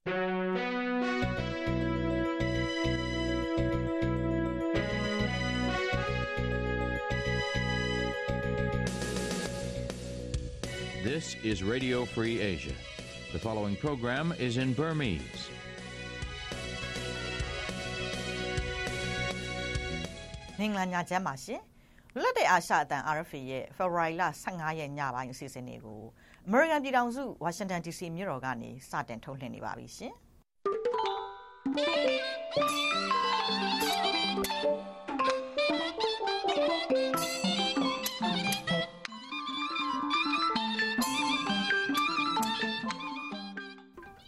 This is Radio Free Asia. The following program is in Burmese. ။မင်္ဂလာညချမ်းပါရှင်။လွတ်တဲ့အာရှအတန် RFA ရဲ့ February လ15ရက်ညပိုင်းအစီအစဉ်လေးကို American ပြည်ထောင်စု Washington DC မြို့တော်ကနေစတင်ထုတ်လွှင့်နေပါပြီရှင်။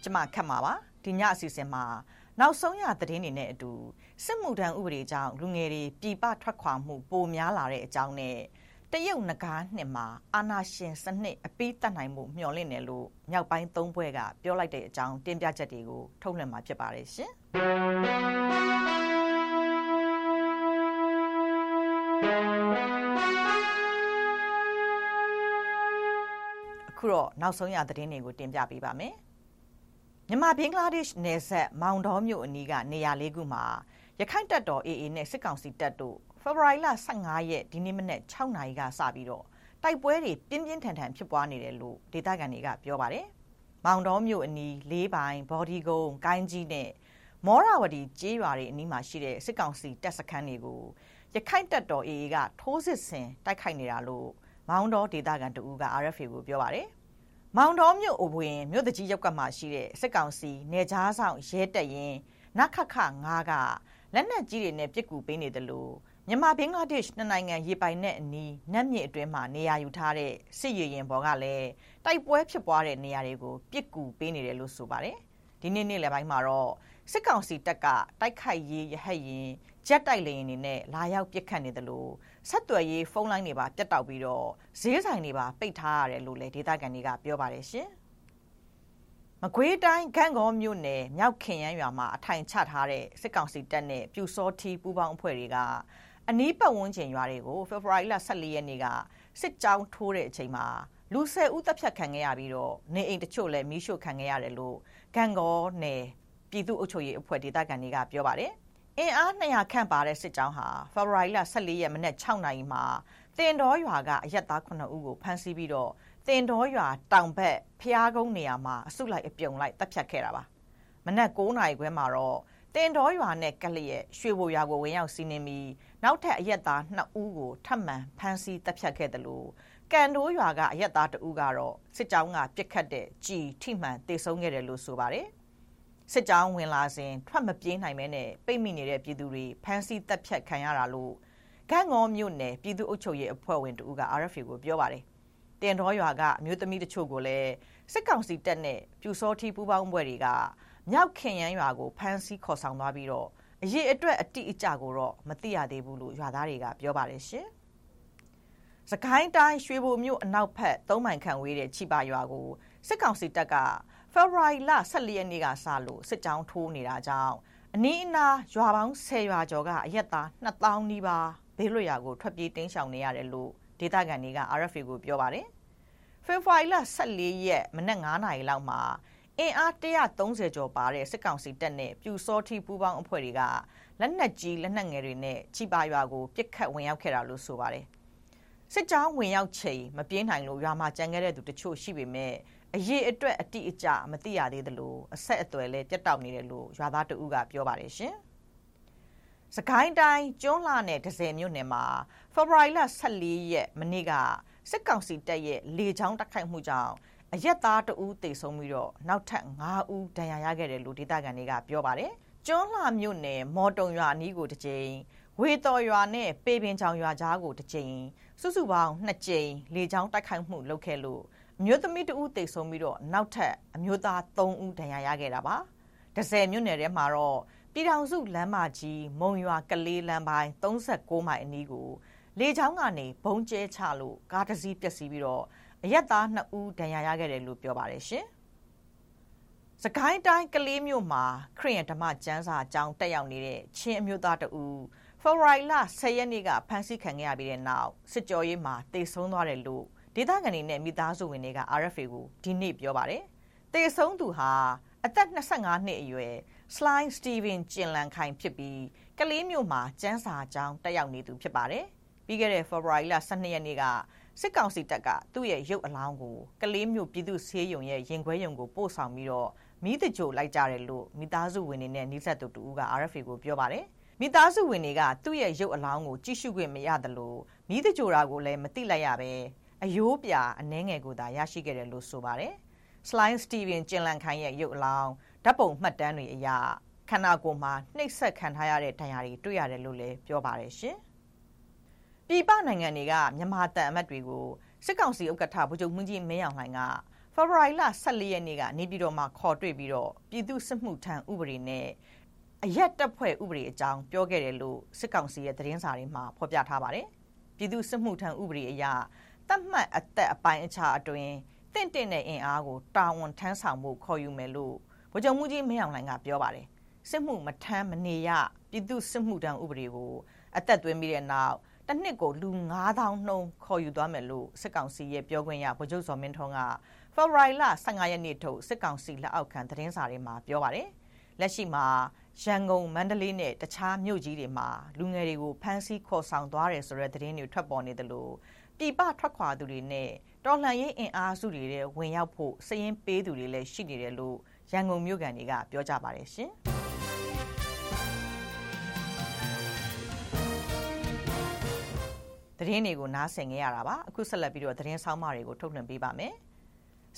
ကျမခတ်မှာပါဒီညအစီအစဉ်မှာနောက်ဆုံးရသတင်းတွေနဲ့အတူစစ်မှုထမ်းဥပဒေကြောင့်လူငယ်တွေပြည်ပထွက်ခွာမှုပိုများလာတဲ့အကြောင်းနဲ့ တရုတ်နဂါးနှစ်မှာအာနာရှင်စနစ်အပိတတ်နိုင်မှုမျှော်လင့်တယ်လို့မြောက်ပိုင်းသုံးဘွဲကပြောလိုက်တဲ့အကြောင်းတင်ပြချက်တွေကိုထုတ်လွှင့်မှာဖြစ်ပါတယ်ရှင်။အခုတော့နောက်ဆုံးရသတင်းတွေကိုတင်ပြပေးပါမယ်။မြန်မာဘင်္ဂလားဒေ့ရှ်နယ်စပ်မောင်တော်မြို့အနီးကနေရာလေးခုမှာရခိုင်တပ်တော် AA နဲ့စစ်ကောင်စီတပ်တို့ ဖေဖော်ဝါရီလ15ရက်ဒီနေ့မနေ့6နာရီကစပြီးတော့တိုက်ပွဲတွေပြင်းပြင်းထန်ထန်ဖြစ်ပွားနေတယ်လို့ဒေသခံတွေကပြောပါတယ်။မောင်တော်မြို့အနီးလေးပိုင်ဘော်ဒီကုန်းကိုင်းကြီးနဲ့မောရဝတီကျေးရွာတွေအနီးမှာရှိတဲ့စစ်ကောင်စီတပ်စခန်းတွေကိုရခိုင်တပ်တော် AA ကထိုးစစ်ဆင်တိုက်ခိုက်နေတာလို့မောင်တော်ဒေသခံတဦးက RFA ကိုပြောပါတယ်။မောင်တော်မြို့အဝင်မြို့တကြီးရောက်ကမှရှိတဲ့စစ်ကောင်စီနေကြားဆောင်ရဲတက်ရင်နခခ9ကလက်နက်ကြီးတွေနဲ့ပြစ်ကူပေးနေတယ်လို့ မြန်မာဘင်္ဂလားဒေ့ရှ်နှစ်နိုင်ငံရေပိုင်နဲ့အနီးနတ်မြေအတွင်းမှာနေရာယူထားတဲ့စစ်ရေရင်ဘော်ကလည်းတိုက်ပွဲဖြစ်ပွားတဲ့နေရာတွေကိုပြစ်ကူပေးနေတယ်လို့ဆိုပါတယ်ဒီနေ့နေ့လယ်ပိုင်းမှာတော့စစ်ကောင်စီတပ်ကတိုက်ခိုက်ရေးရဟတ်ရင်ဂျက်တိုက်လေယာဉ်တွေနဲ့လာရောက်ပစ်ခတ်နေတယ်လို့ဆက်သွယ်ရေးဖုန်းလိုင်းတွေပါပြတ်တောက်ပြီးတော့ဈေးဆိုင်တွေပါပိတ်ထားရတယ်လို့လည်းဒေသခံတွေကပြောပါတယ်ရှင်။မကွေးတိုင်းဂန့်ကောမြို့နယ်မြောက်ခင်ရန်ရွာမှာအထိုင်ချထားတဲ့စစ်ကောင်စီတပ်နဲ့ပြူစောထီပူပေါင်းအဖွဲ့တွေက အနီးပတ်ဝန်းကျင်ရွာတွေကိုဖေဖော်ဝါရီလ14ရက်နေ့ကစစ်ကြောင်းထိုးတဲ့အချိန်မှာလူဆယ်ဦးတပ်ဖြတ်ခံခဲ့ရပြီးတော့နေအိမ်တချို့လည်းမီးရှို့ခံခဲ့ရတယ်လို့ဂန့်ကောနယ်ပြည်သူ့အုပ်ချုပ်ရေးအဖွဲ့ဒေသခံတွေကပြောပါတယ်အင်အား200ခန့်ပါတဲ့စစ်ကြောင်းဟာဖေဖော်ဝါရီလ14ရက်မနေ့6နာရီမှာတင်တော်ရွာကအရက်သား9ဦးကိုဖမ်းဆီးပြီးတော့တင်တော်ရွာတောင်ဘက်ဖျားကုန်းနေရာမှာအစုလိုက်အပြုံလိုက်တပ်ဖြတ်ခဲ့တာပါမနက်9နာရီခွဲမှာတော့ တင်တော်ရွာနဲ့ကလျက်ရွှေဘိုရွာကိုဝင်ရောက်စီးနင်းပြီးနောက်ထပ်အရက်သား2ဦးကိုထပ်မံဖမ်းဆီးတပ်ဖြတ်ခဲ့တယ်လို့ကန်တိုးရွာကအရက်သား2ဦးကတော့စစ်ကြောင်းကပြစ်ခတ်တဲ့ကြည်ထိမှန်တေဆုံးခဲ့တယ်လို့ဆိုပါတယ်။စစ်ကြောင်းဝင်လာစဉ်ထွက်မပြေးနိုင်မဲနဲ့ပိတ်မိနေတဲ့ပြည်သူတွေဖမ်းဆီးတပ်ဖြတ်ခံရတာလို့ဂန့်ငေါမြို့နယ်ပြည်သူ့အုပ်ချုပ်ရေးအဖွဲ့ဝင်တူက RFA ကိုပြောပါတယ်။တင်တော်ရွာကအမျိုးသမီးတချို့ကိုလည်းစစ်ကောင်စီတပ်နဲ့ပြူစောထီပူပေါင်းဘွဲတွေက မြောက်ခင်ရန်ရွာကိုဖမ်းဆီးခေါ်ဆောင်သွားပြီးတော့အရေးအတွက်အတိအကျကိုတော့မသိရသေးဘူးလို့ရွာသားတွေကပြောပါတယ်ရှင်။စကိုင်းတိုင်းရွှေဘိုမြို့အနောက်ဘက်၃မိုင်ခန့်ဝေးတဲ့ချိပါရွာကိုစစ်ကောင်စီတပ်ကဖေဖော်ဝါရီလ14ရက်နေ့ကစလို့စစ်ကြောင်းထိုးနေတာကြောင့်အနီးအနားရွာပေါင်း10ရွာကျော်ကအရက်သား2000နီးပါးဘေးလွတ်ရာကိုထွက်ပြေးတင်းရှောင်နေရတယ်လို့ဒေသခံတွေက RFA ကိုပြောပါတယ်။ဖေဖော်ဝါရီလ14ရက်မနက်9နာရီလောက်မှာ အင်အား130ကျော်ပါတဲ့စစ်ကောင်စီတပ်နဲ့ပြူစောထီပူပေါင်းအဖွဲ့တွေကလက်နက်ကြီးလက်နက်ငယ်တွေနဲ့ချီပါရွာကိုပစ်ခတ်ဝင်ရောက်ခဲ့တာလို့ဆိုပါတယ်။စစ်ကြောင်းဝင်ရောက်ချိန်မပြေးနိုင်လို့ရွာမှာကြံခဲ့တဲ့သူတချို့ရှိပေမဲ့အရေးအတွက်အတိအကျမသိရသေးသလိုအဆက်အသွယ်လည်းပြတ်တောက်နေတယ်လို့ရွာသားတဦးကပြောပါတယ်ရှင်။စကိုင်းတိုင်းကျွန်းလာနယ်ဒဇယ်မြို့နယ်မှာဖေဖော်ဝါရီလ14ရက်မနေ့ကစစ်ကောင်စီတပ်ရဲ့လေကြောင်းတိုက်ခိုက်မှုကြောင့် အရက်သားတဦးတေဆုံးပြီးတော့နောက်ထပ်9ဦးဒဏ်ရာရခဲ့တယ်လို့ဒေသခံတွေကပြောပါတယ်။ကျွန်းလာမြို့နယ်မော်တုံရွာအနီးကိုတစ်ကြိမ်ဝေတော်ရွာနဲ့ပေပင်ချောင်ရွာကြားကိုတစ်ကြိမ်စုစုပေါင်း2ကြိမ်လေကြောင်းတိုက်ခိုက်မှုလုပ်ခဲ့လို့အမျိုးသမီးတဦးတိတ်ဆုံးပြီးတော့နောက်ထပ်အမျိုးသား3ဦးဒဏ်ရာရခဲ့တာပါ။ဒဇယ်မြို့နယ်ထဲမှာတော့ပြည်ထောင်စုလမ်းမကြီးမုံရွာကလေးလမ်းပိုင်း36မိုင်အနီးကိုလေချောင်းကနေဘုံကျဲချလို့ကားတစ်စီးပျက်စီးပြီးတော့ အရက်သား2ဦးဒဏ်ရာရခဲ့တယ်လို့ပြောပါတယ်ရှင်။စကိုင်းတိုင်းကလေးမြို့မှာခရစ်ယာန်ဓမ္မကျမ်းစာအကြောင်းတက်ရောက်နေတဲ့ချင်းအမျိုးသားတဦးဖေဖော်ဝါရီလ10ရက်နေ့ကဖမ်းဆီးခံခဲ့ရပြီးတဲ့နောက်စစ်ကြောရေးမှာတေဆုံးသွားတယ်လို့ဒေသခံတွေနဲ့မိသားစုဝင်တွေက RFA ကိုဒီနေ့ပြောပါတယ်။တေဆုံးသူဟာအသက်25နှစ်အရွယ် Sly Steven ကျင်လန်ခိုင်ဖြစ်ပြီးကလေးမျိုးမှာကျန်းစာကျောင်းတက်ရောက်နေသူဖြစ်ပါတယ်။ပြီးခဲ့တဲ့ February လ12ရက်နေ့က စစ်ကောင်စီတပ်ကသူ့ရဲ့ရုပ်အလောင်းကိုကလေးမျိုးပြည်သူ့ဆေးရုံရဲ့ရင်ခွဲရုံကိုပို့ဆောင်ပြီးတော့မိသကြိုလိုက်ကြတယ်လို့မိသားစုဝင်တွေနဲ့နှိစက်သူတူက RFA ကိုပြောပါတယ်။မိသားစုဝင်တွေကသူ့ရဲ့ရုပ်အလောင်းကိုကြည့်ရှုခွင့်မရတယ်လို့မိသကြိုတာကိုလည်းမသိလိုက်ရပဲအယိုးပြအနှဲငယ်ကိုသာရရှိခဲ့တယ်လို့ဆိုပါတယ်။ Slime Steven ကျင်လန်ခိုင်ရဲ့ရုပ်အလောင်းဓာတ်ပုံမှတ်တမ်းတွေအရခန္ဓာကိုယ်မှာနှိပ်စက်ခံထားရတဲ့ဒဏ်ရာတွေတွေ့ရတယ်လို့လည်းပြောပါတယ်ရှင်။ ပြည်ပနိုင်ငံတွေကမြန်မာတန်အမတ်တွေကိုစစ်ကောင်စီဥက္ကဋ္ဌဗိုလ်ချုပ်မှူးကြီးမင်းအောင်လှိုင်ကဖေဖော်ဝါရီလ14ရက်နေ့ကနေပြည်တော်မှာခေါ်တွေ့ပြီးတော့ပြည်သူစစ်မှုထမ်းဥပဒေနဲ့အရက်တပ်ဖွဲ့ဥပဒေအကြောင်းပြောခဲ့တယ်လို့စစ်ကောင်စီရဲ့သတင်းစာတွေမှာဖော်ပြထားပါတယ်။ပြည်သူစစ်မှုထမ်းဥပဒေအရတတ်မှတ်အသက်အပိုင်းအခြားအတွင်းတင့်တင့်တဲ့အင်အားကိုတာဝန်ထမ်းဆောင်မှုခေါ်ယူမယ်လို့ဗိုလ်ချုပ်မှုကြီးမင်းအောင်လှိုင်ကပြောပါတယ်စစ်မှုမထမ်းမနေရပြည်သူစစ်မှုထမ်းဥပဒေကိုအသက်သွင်းပြီးတဲ့နောက် တစ်နှစ်ကိုလူ9000နှုန်းခေါ်ယူသွားမယ်လို့စစ်ကောင်စီရဲ့ပြောခွင့်ရဗိုလ်ချုပ်စောမင်းထွန်းကဖေဖော်ဝါရီလ15ရက်နေ့ထုတ်စစ်ကောင်စီလက်အောက်ခံသတင်းစာတွေမှာပြောပါတယ်လက်ရှိမှာရန်ကုန်မန္တလေးနဲ့တခြားမြို့ကြီးတွေမှာလူငယ်တွေကိုဖမ်းဆီးခေါ်ဆောင်သွားတယ်ဆိုတဲ့သတင်းတွေထွက်ပေါ်နေတယ်လို့ပြည်ပထွက်ခွာသူတွေနဲ့တော်လှန်ရေးအင်အားစုတွေတဲ့ဝင်ရောက်ဖို့စည်ရင်ပေးသူတွေလည်းရှိနေတယ်လို့ရန်ကုန်မြို့ကန်တွေကပြောကြပါတယ်ရှင်။ သတင်းတွေကိုနားဆင်ကြရတာပါအခုဆက်လက်ပြီးတော့သတင်းဆောင်မတွေကိုထုတ်လွှင့်ပေးပါမယ်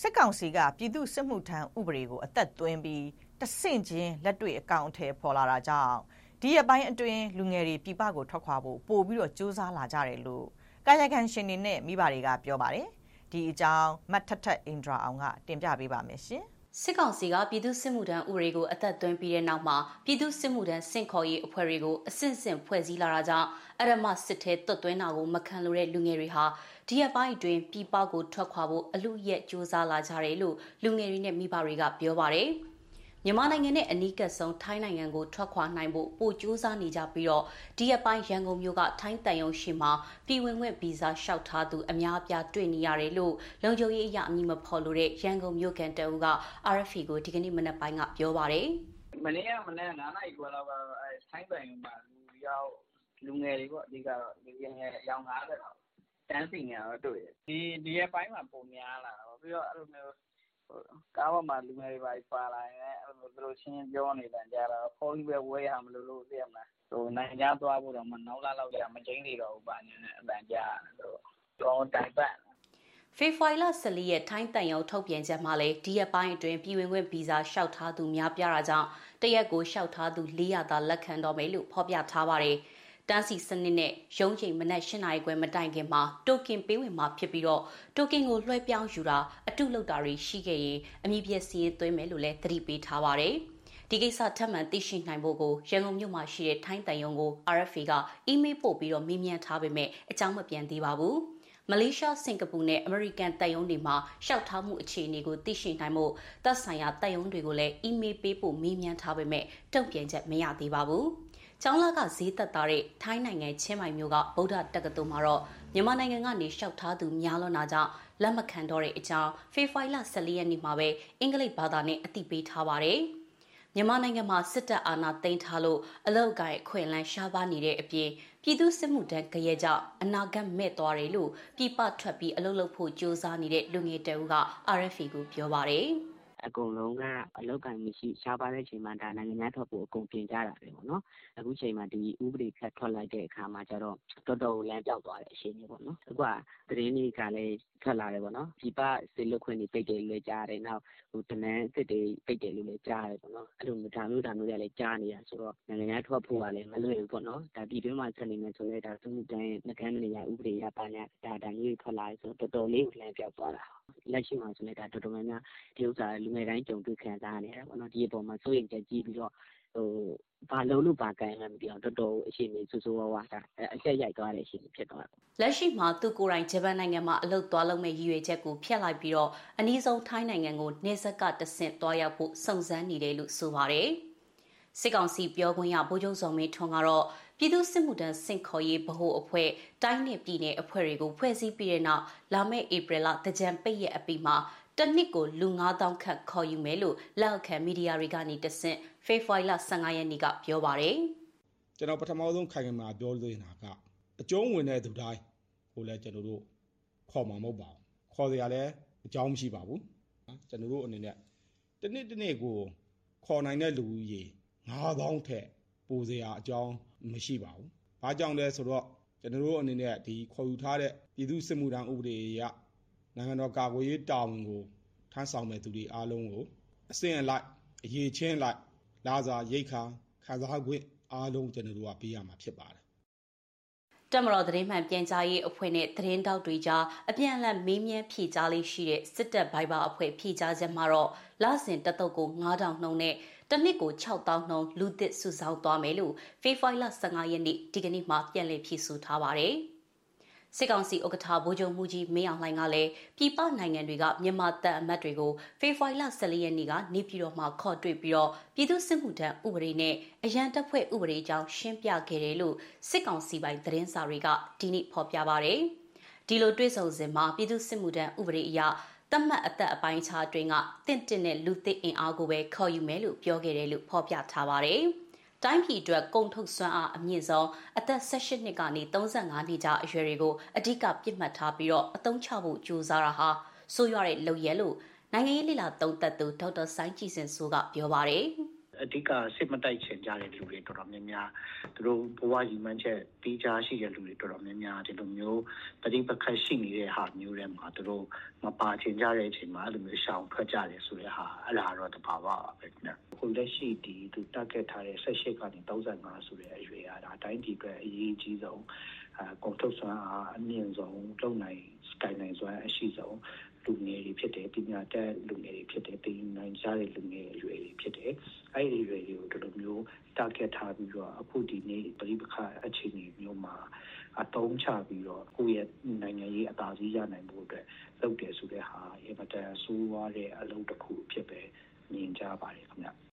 စစ်ကောင်စီကပြည်သူစစ်မှုထမ်းဥပဒေကိုအသက်သွင်းပြီးတဆင့်ချင်းလက်တွေ့အကောင့်အထည်ဖော်လာတာကြောင့်ဒီအပိုင်းအတွင်းလူငယ်တွေပြည်ပကိုထွက်ခွာဖို့ပို့ပြီးတော့စူးစမ်းလာကြတယ်လို့ကာယကံရှင်တွေနဲ့မိဘတွေကပြောပါတယ်ဒီအကြောင်းမတ်ထထအင်ဒရာအောင်ကတင်ပြပေးပါမယ်ရှင် စစ်ကောင်စီကပြည်သူစစ်မှုထမ်းဥပဒေကိုအသက်သွင်းပြီးတဲ့နောက်မှာပြည်သူစစ်မှုထမ်းစင့်ခေါ်ရေးအဖွဲ့တွေကိုအဆင့်ဆင့်ဖွဲ့စည်းလာတာကြောင့်အရမစစ်ထဲတွတ်သွင်းတာကိုမခံလိုတဲ့လူငယ်တွေဟာဒီအပိုင်းအတွင်းပြည်ပကိုထွက်ခွာဖို့အလူရက်စ조사လာကြတယ်လို့လူငယ်တွေနဲ့မိဘတွေကပြောပါတယ်။ မြန်မာနိုင်ငံနဲ့အနီးကပ်ဆုံးထိုင်းနိုင်ငံကိုထွက်ခွာနိုင်ဖို့ပိုကြိုးစားနေကြပြီးတော့ဒီအပိုင်းရန်ကုန်မြို့ကထိုင်းတန်ယုံရှိမှာပြည်ဝင်ခွင့်ဗီဇာလျှောက်ထားသူအများအပြားတွေ့နေရတယ်လို့လုံခြုံရေးအရာအမည်မဖော်လို့တဲ့ရန်ကုန်မြို့ကန်တအူက RFA ကိုဒီကနေ့မနက်ပိုင်းကပြောပါတယ်မနေ့ကမနေ့9နာရီခွဲလောက်ကတော့အဲထိုင်းတန်ယုံမှာလူရောက်လူငယ်တွေပေါ့အဓိကတော့လူငယ်ရောင်90လောက်တန်းစီနေတော့တွေ့တယ်ဒီဒီရဲ့ပိုင်းမှာပုံများလာတော့ပြီးတော့အဲ့လိုမျိုး ကားပေါ်မှာ လူငယ်တွေပါပါလာရင်အဲ့လိုသူတို့ချင်း ပြောနေတာကြတော့ဖုန်းကြီးပဲ ဝဲရမလို့လို့ သိရမလားဟိုနိုင်ကြသွားဖို့တော့မနောက်လာတော့ကြာမချင်းနေတော့ဘူးပါနေတဲ့အတန်ကြာတော့တော့တိုင်ပတ်ဖေဖော်ဝါရီလ14ရက် ထိုင်းတန်ရုံထုတ်ပြန်ချက်မှာလည်း ဒီရက်ပိုင်းအတွင်း ပြည်ဝင်ခွင့်ဗီဇာ လျှောက်ထားသူ များပြားတာကြောင့် တရက်ကို လျှောက်ထားသူ400သာ လက်ခံတော့မယ်လို့ ဖော်ပြထားပါတယ်။ တန်းစီစနစ်နဲ့ရုံးချိန်မနက်၈နာရီခွဲမတိုင်ခင်မှာတိုကင်ပေးဝင်မှာဖြစ်ပြီးတော့တိုကင်ကိုလွှဲပြောင်းယူတာအတုလုပ်တာတွေရှိခဲ့ရင်အမည်ပြည့်စီးသွင်းမယ်လို့လည်းသတိပေးထားပါတယ်။ဒီကိစ္စထပ်မံသိရှိနိုင်ဖို့ကိုရန်ကုန်မြို့မှာရှိတဲ့ထိုင်းတန်ယုံကို RFA ကအီးမေးလ်ပို့ပြီးတော့မေးမြန်းထားပေမဲ့အကြောင်းမပြန်သေးပါဘူး။မလေးရှားစင်ကာပူနဲ့အမေရိကန်တပ်ယုံတွေမှာရှောက်ထားမှုအခြေအနေကိုသိရှိနိုင်မှုသက်ဆိုင်ရာတပ်ယုံတွေကိုလည်းအီးမေးလ်ပေးဖို့မေးမြန်းထားပေမဲ့တုံ့ပြန်ချက်မရသေးပါဘူး။ ကျောင်းလာကဈေးသက်သားတဲ့ထိုင်းနိုင်ငံချင်းမိုင်မြို့ကဗုဒ္ဓတက္ကသိုလ်မှာတော့မြန်မာနိုင်ငံကနေလျှောက်ထားသူများလွန်တာကြောင့်လက်မခံတော့တဲ့အကြောင်းဖေဖော်ဝါရီလ14ရက်နေ့မှာပဲအင်္ဂလိပ်ဘာသာနဲ့အသိပေးထားပါတယ်။မြန်မာနိုင်ငံမှာစစ်တပ်အာဏာသိမ်းထားလို့အလောက်ကိုင်ခွင့်လန်းရှားပါနေတဲ့အပြင်ပြည်သူစစ်မှုတန်းကြရဲကြောင့်အနာဂတ်မဲ့သွားတယ်လို့ပြည်ပထွက်ပြီးအလုပ်လုပ်ဖို့ကြိုးစားနေတဲ့လူငယ်တအူးက RFA ကိုပြောပါတယ်။ အကုန်လုံးကအလုပ်အကိုင်မရှိရှားပါးတဲ့အချိန်မှာဒါနိုင်ငံခြားထွက်ဖို့အကုန်ပြင်ကြတာပဲပေါ့နော်။အခုချိန်မှာဒီဥပဒေထပ်ထွက်လိုက်တဲ့အခါမှာကျတော့တော်တော်ကိုလမ်းပျောက်သွားတဲ့အခြေအနေပေါ့နော်။အခုကသတင်းတွေကလည်းထွက်လာတယ်ပေါ့နော်။ပြည်ပစေလွှတ်ခွင့်တွေပိတ်တယ်လို့လည်းကြားရတယ်။နောက်ဒလန်အသစ်တွေပိတ်တယ်လို့လည်းကြားရတယ်ပေါ့နော်။အဲလိုဒါမျိုးဒါမျိုးတွေကလည်းကြားနေရတယ်ဆိုတော့နိုင်ငံခြားထွက်ဖို့ကလည်းမလွယ်ဘူးပေါ့နော်။ဒါပြည်တွင်းမှာဆက်နေမယ်ဆိုလည်းဒါစစ်မှုထမ်းနှုတ်ခမ်းမနေရဥပဒေအရဘာညာဒါမျိုးတွေထွက်လာတယ်ဆိုတော့တော်တော်လေးကိုလမ်းပျောက်သွားတာ။လက်ရှိမှာဆိုလည်း တော်တော်များများ ဒီဥစ္စာလူငယ်တိုင်း ကြုံတွေ့ခံစားနေရတာပေါ့နော်။ဒီအပေါ်မှာ စိုးရိမ်ချက်ကြီးပြီးတော့ ဘာလုပ်လို့ ဘာကိုင်မှန်းမသိအောင် တော်တော်အခြေအနေ ဆိုးဆိုးဝါးဝါးအကျပ်ရိုက်သွားတဲ့ အခြေအနေ ဖြစ်သွားတယ်။လက်ရှိမှာ သူကိုယ်တိုင် ဂျပန်နိုင်ငံမှာ အလုပ်သွားလုပ်မဲ့ရည်ရွယ်ချက်ကို ဖျက်လိုက်ပြီးတော့အနည်းဆုံး ထိုင်းနိုင်ငံကိုနေဆက်ကတဆင့် သွားရောက်ဖို့ စုံစမ်းနေတယ်လို့ ဆိုပါတယ်။စစ်ကောင်စီပြောခွင့်ရ ဗိုလ်ချုပ်စောမင်းထွန်းကတော့ ပြည်သူစစ်မှုထမ်းစင့်ခေါ်ရေးဗဟိုအဖွဲ့တိုင်းနယ်ပြည်နယ်အဖွဲ့တွေကိုဖွဲ့စည်းပြီးတဲ့နောက်လာမယ့်ဧပြီလတကြံပိတ်ရက်အပြီးမှာတစ်နှစ်ကိုလူ9000ခန့်ခေါ်ယူမယ်လို့လက်အောက်ခံမီဒီယာတွေကနေတဆင့်ဖေဖော်ဝါရီလ15ရက်နေ့ကပြောပါတယ်။ကျွန်တော်ပထမဆုံးခိုင်ခိုင်မာပြောလို့နေတာကအကျုံးဝင်တဲ့သူတိုင်းကိုလည်းကျွန်တော်တို့ခေါ်မှာမဟုတ်ပါဘူး။ခေါ်စရာလည်းအကြောင်းမရှိပါဘူး။ကျွန်တော်တို့အနေနဲ့တစ်နှစ်တစ်နှစ်ကိုခေါ်နိုင်တဲ့လူကြီး9000ထက် ပိုစရာအကြောင်းမရှိပါဘူး။ဘာကြောင့်လဲဆိုတော့ကျွန်တော်တို့အနေနဲ့ဒီခေါ်ယူထားတဲ့ပြည်သူစစ်မှုထမ်းဥပဒေအရနိုင်ငံတော်ကာကွယ်ရေးတာဝန်ကိုထမ်းဆောင်မဲ့သူတွေအားလုံးကိုအစဉ်အလိုက်အရေးချင်းလိုက်လာစာရိတ်ခါခံစား권အားလုံးကျွန်တော်တို့ကပေးရမှာဖြစ်ပါတယ်တမတော်သတင်းမှန်ပြန်ကြားရေးအဖွဲ့နဲ့သတင်းတောက်တွေကြားအပြန်အလှန်မေးမြန်းဖြေကြားလေးရှိတဲ့စစ်တပ်ဘိုင်ဘာအဖွဲ့ဖြေကြားချက်မှာတော့လစဉ်တတုတ်ကို9000နှုန်းနဲ့ တနစ်ကို6000နှုန်းလူသစ်စုဆောင်းသွားမယ်လို့ဖေဖော်ဝါရီလ15ရက်နေ့ဒီကနေ့မှပြန်လည်ဖြေဆိုထားပါတယ်။စစ်ကောင်စီဥက္ကဋ္ဌဗိုလ်ချုပ်မှုကြီးမင်းအောင်လှိုင်ကလည်းပြည်ပနိုင်ငံတွေကမြန်မာတပ်အမတ်တွေကိုဖေဖော်ဝါရီလ14ရက်နေ့ကနေပြည်တော်မှာခေါ်တွေ့ပြီးတော့ပြည်သူ့စစ်မှုထမ်းဥပဒေနဲ့အရန်တပ်ဖွဲ့ဥပဒေအကြောင်းရှင်းပြခဲ့တယ်လို့စစ်ကောင်စီပိုင်းသတင်းစာတွေကဒီနေ့ဖော်ပြပါဗျ။ဒီလိုတွေ့ဆုံစဉ်မှာပြည်သူ့စစ်မှုထမ်းဥပဒေအရ တတ်မှတ်အသက်အပိုင်းခြားတွင်ကတင့်တင့်တဲ့လူသစ်အင်အားကိုပဲခေါ်ယူမယ်လို့ပြောခဲ့တယ်လို့ဖော်ပြထားပါတယ်။တိုင်းပြည်အတွက်ကုန်ထုတ်စွမ်းအားအမြင့်ဆုံးအသက်18နှစ်ကနေ35နှစ်ကြားအရွယ်တွေကိုအဓိကပြစ်မှတ်ထားပြီးတော့အသုံးချဖို့ကြိုးစားတာဟာဆိုးရွားတဲ့လုပ်ရဲလို့နိုင်ငံရေးလိလာသုံးသက်သူဒေါက်တာဆိုင်းကြည်စင်ဆိုကပြောပါတယ်။ အဓိကစစ်မတိုက်ချင်ကြတဲ့လူတွေတော်တော်များများသူတို့ဘဝရည်မှန်းချက်တီးခြားရှိတဲ့လူတွေတော်တော်များများဒီလိုမျိုးတတိပခတ်ရှိနေတဲ့ဟာမျိုးတွေမှာသူတို့မပါချင်ကြတဲ့အချိန်မှာအဲ့လိုမျိုးရှောင်ထွက်ကြတယ်ဆိုတဲ့ဟာအဲ့ဒါတော့တဘာဝပါပဲခင်ဗျ။ခုလက်ရှိဒီသူတက်ခဲ့ထားတဲ့18ကနေ35ဆိုတဲ့အရွယ်အရာအတိုင်းဒီအတွက်အရေးကြီးဆုံးအဲကွန်ထုတ်စွမ်းအားအမြင့်ဆုံးလုံနိုင်စကိုင်းနိုင်စွမ်းအရှိဆုံး လူငယ်တွေဖြစ်တယ်ပညာတတ်လူငယ်တွေဖြစ်တယ်ပညာနိုင်ကြတဲ့လူငယ်အရွယ်တွေဖြစ်တယ်အဲ့ဒီအရွယ်တွေကိုဒီလိုမျိုး target ထားပြီးတော့အခုဒီနေ့ပြိပခအခြေအနေမျိုးမှာအတုံးချပြီးတော့ကိုယ့်ရဲ့နိုင်ငံရေးအသာစီးရနိုင်ဖို့အတွက်လုပ်တယ်ဆိုတဲ့ဟာအင်မတန်ဆိုးဝါးတဲ့အလုပ်တစ်ခုဖြစ်ပဲမြင်ကြပါတယ်ခင်ဗျ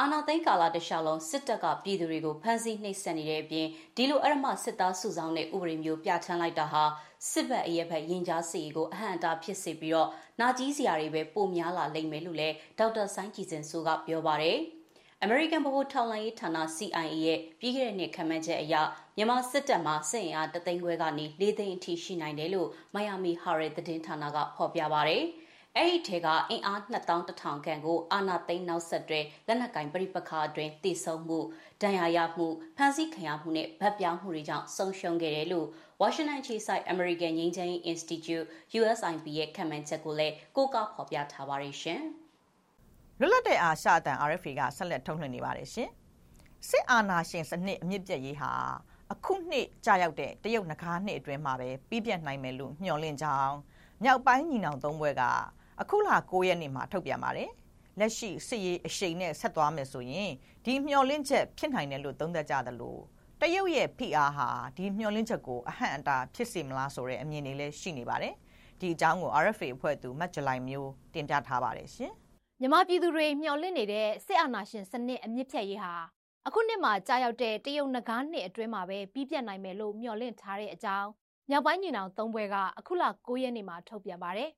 အာနာသိန်းကာလာတခြားလုံးစစ်တပ်ကပြည်သူတွေကိုဖမ်းဆီးနှိပ်စက်နေတဲ့အပြင်ဒီလိုအရမစစ်သားစုဆောင်တဲ့ဥပဒေမျိုးပြဋ္ဌာန်းလိုက်တာဟာစစ်ဘက်အရက်ဘက်ရင်ကြားစီကိုအဟန့်အတားဖြစ်စေပြီးတော့နာကြီးစရာတွေပဲပိုများလာလိမ့်မယ်လို့လည်းဒေါက်တာဆိုင်းကြည်စင်ဆိုကပြောပါတယ်။ American ဗဟိုထောက်လှမ်းရေးဌာန CIA ရဲ့ပြီးခဲ့တဲ့နှစ်ခန့်မှန်းချက်အရမြန်မာစစ်တပ်မှာစစ်အင်အားတသိန်းခွဲကနေ၄သိန်းအထိရှိနိုင်တယ်လို့မိုင်ယာမီဟာရဲသတင်းဌာနကဖော်ပြပါတယ်။ အဲ့ဒီထဲကအင်အား2100ခန့်ကိုအာနာသိန်းနောက်ဆက်တွဲလက်နက်ကင်ပြိပခါအတွင်းတည်ဆုံမှုဒဏ်ရာရမှုဖမ်းဆီးခံရမှုနဲ့ဗတ်ပြောင်းမှုတွေကြောင့်ဆုံးရှုံးခဲ့တယ်လို့ Washington ခြေဆိုင် American ငြိမ်းချမ်းရေး Institute USIP ရဲ့ခံမှန်းချက်ကိုလည်းကိုးကားဖော်ပြထားပါတယ်ရှင်။လွတ်လပ်တဲ့အာရှအတန် RFA ကဆက်လက်ထုတ်လွှင့်နေပါတယ်ရှင်။စစ်အာဏာရှင်စနစ်အမြင့်ပြည့်ရေးဟာအခုနှစ်ကြာရောက်တဲ့တရုတ်နဂါးနှစ်အတွင်းမှာပဲပြီးပြတ်နိုင်မယ်လို့မျှော်လင့်ကြောင်းမြောက်ပိုင်းညီနောင်သုံးဘွဲက အခုလ9ရက်နေ့မှာထုတ်ပြန်ပါတယ်လက်ရှိစစ်ရေးအရှိန်နဲ့ဆက်သွားမယ်ဆိုရင်ဒီမျှော်လင့်ချက်ဖြစ်နိုင်တယ်လို့သုံးသပ်ကြသလိုတရုတ်ရဲ့ဖိအားဟာဒီမျှော်လင့်ချက်ကိုအဟန့်အတားဖြစ်စေမလားဆိုတဲ့အမြင်တွေလည်းရှိနေပါတယ်ဒီအကြောင်းကို RFA အဖွဲ့သူမတ်ဂျလိုင်မျိုးတင်ပြထားပါတယ်ရှင်မြန်မာပြည်သူတွေမျှော်လင့်နေတဲ့စစ်အာဏာရှင်စနစ်အမြင့်ဖြတ်ရေးဟာအခုနှစ်မှာကြာရောက်တဲ့တရုတ်နဂါးနှစ်အတွင်းမှာပဲပြီးပြတ်နိုင်မယ်လို့မျှော်လင့်ထားတဲ့အကြောင်းမြောက်ပိုင်းညီနောင်သုံးဘွဲကအခုလ9ရက်နေ့မှာထုတ်ပြန်ပါတယ်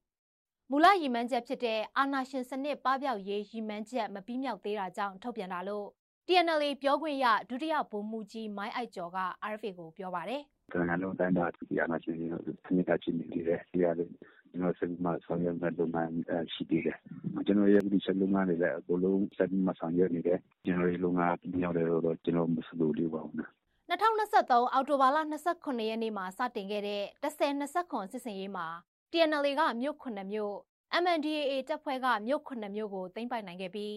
မူလရည်မှန်းချက်ဖြစ်တဲ့အာနာရှင်စနစ်ပပျောက်ရေးရည်မှန်းချက်မပြီးမြောက်သေးတာကြောင့်ထုတ်ပြန်တာလို့ TNL ပြောခွင့်ရဒုတိယဗိုလ်မှူးကြီးမိုင်းအိုက်ကျော်က RFA ကိုပြောပါတယ်။ကနလုံးတိုင်းတာဒီအာနာရှင်စနစ်ကချင်းနေတယ်။ဒီရတဲ့ကျွန်တော်ဆက်မှဆောင်ရွက်မဲ့လုပ်ငန်းရှိသေးတယ်။ကျွန်တော်ရဲ့ဒီဆက်လုပ်ငန်းတွေလည်းအကုန်လုံးဆက်မှဆောင်ရွက်နေတယ်။ကျွန်တော်ရဲ့လုပ်ငန်းပြောင်းတယ်တော့ကျွန်တော်မစလို့လေးပါဘူးနော်2023အောက်တိုဘာလ29ရက်နေ့မှာစတင်ခဲ့တဲ့1029စစ်စင်ရေးမှာ TNLA ကမြို့9မြို့ MNDAA တပ်ဖွဲ့ကမြို့9မြို့ကိုသိမ်းပိုက်နိုင်ခဲ့ပြီး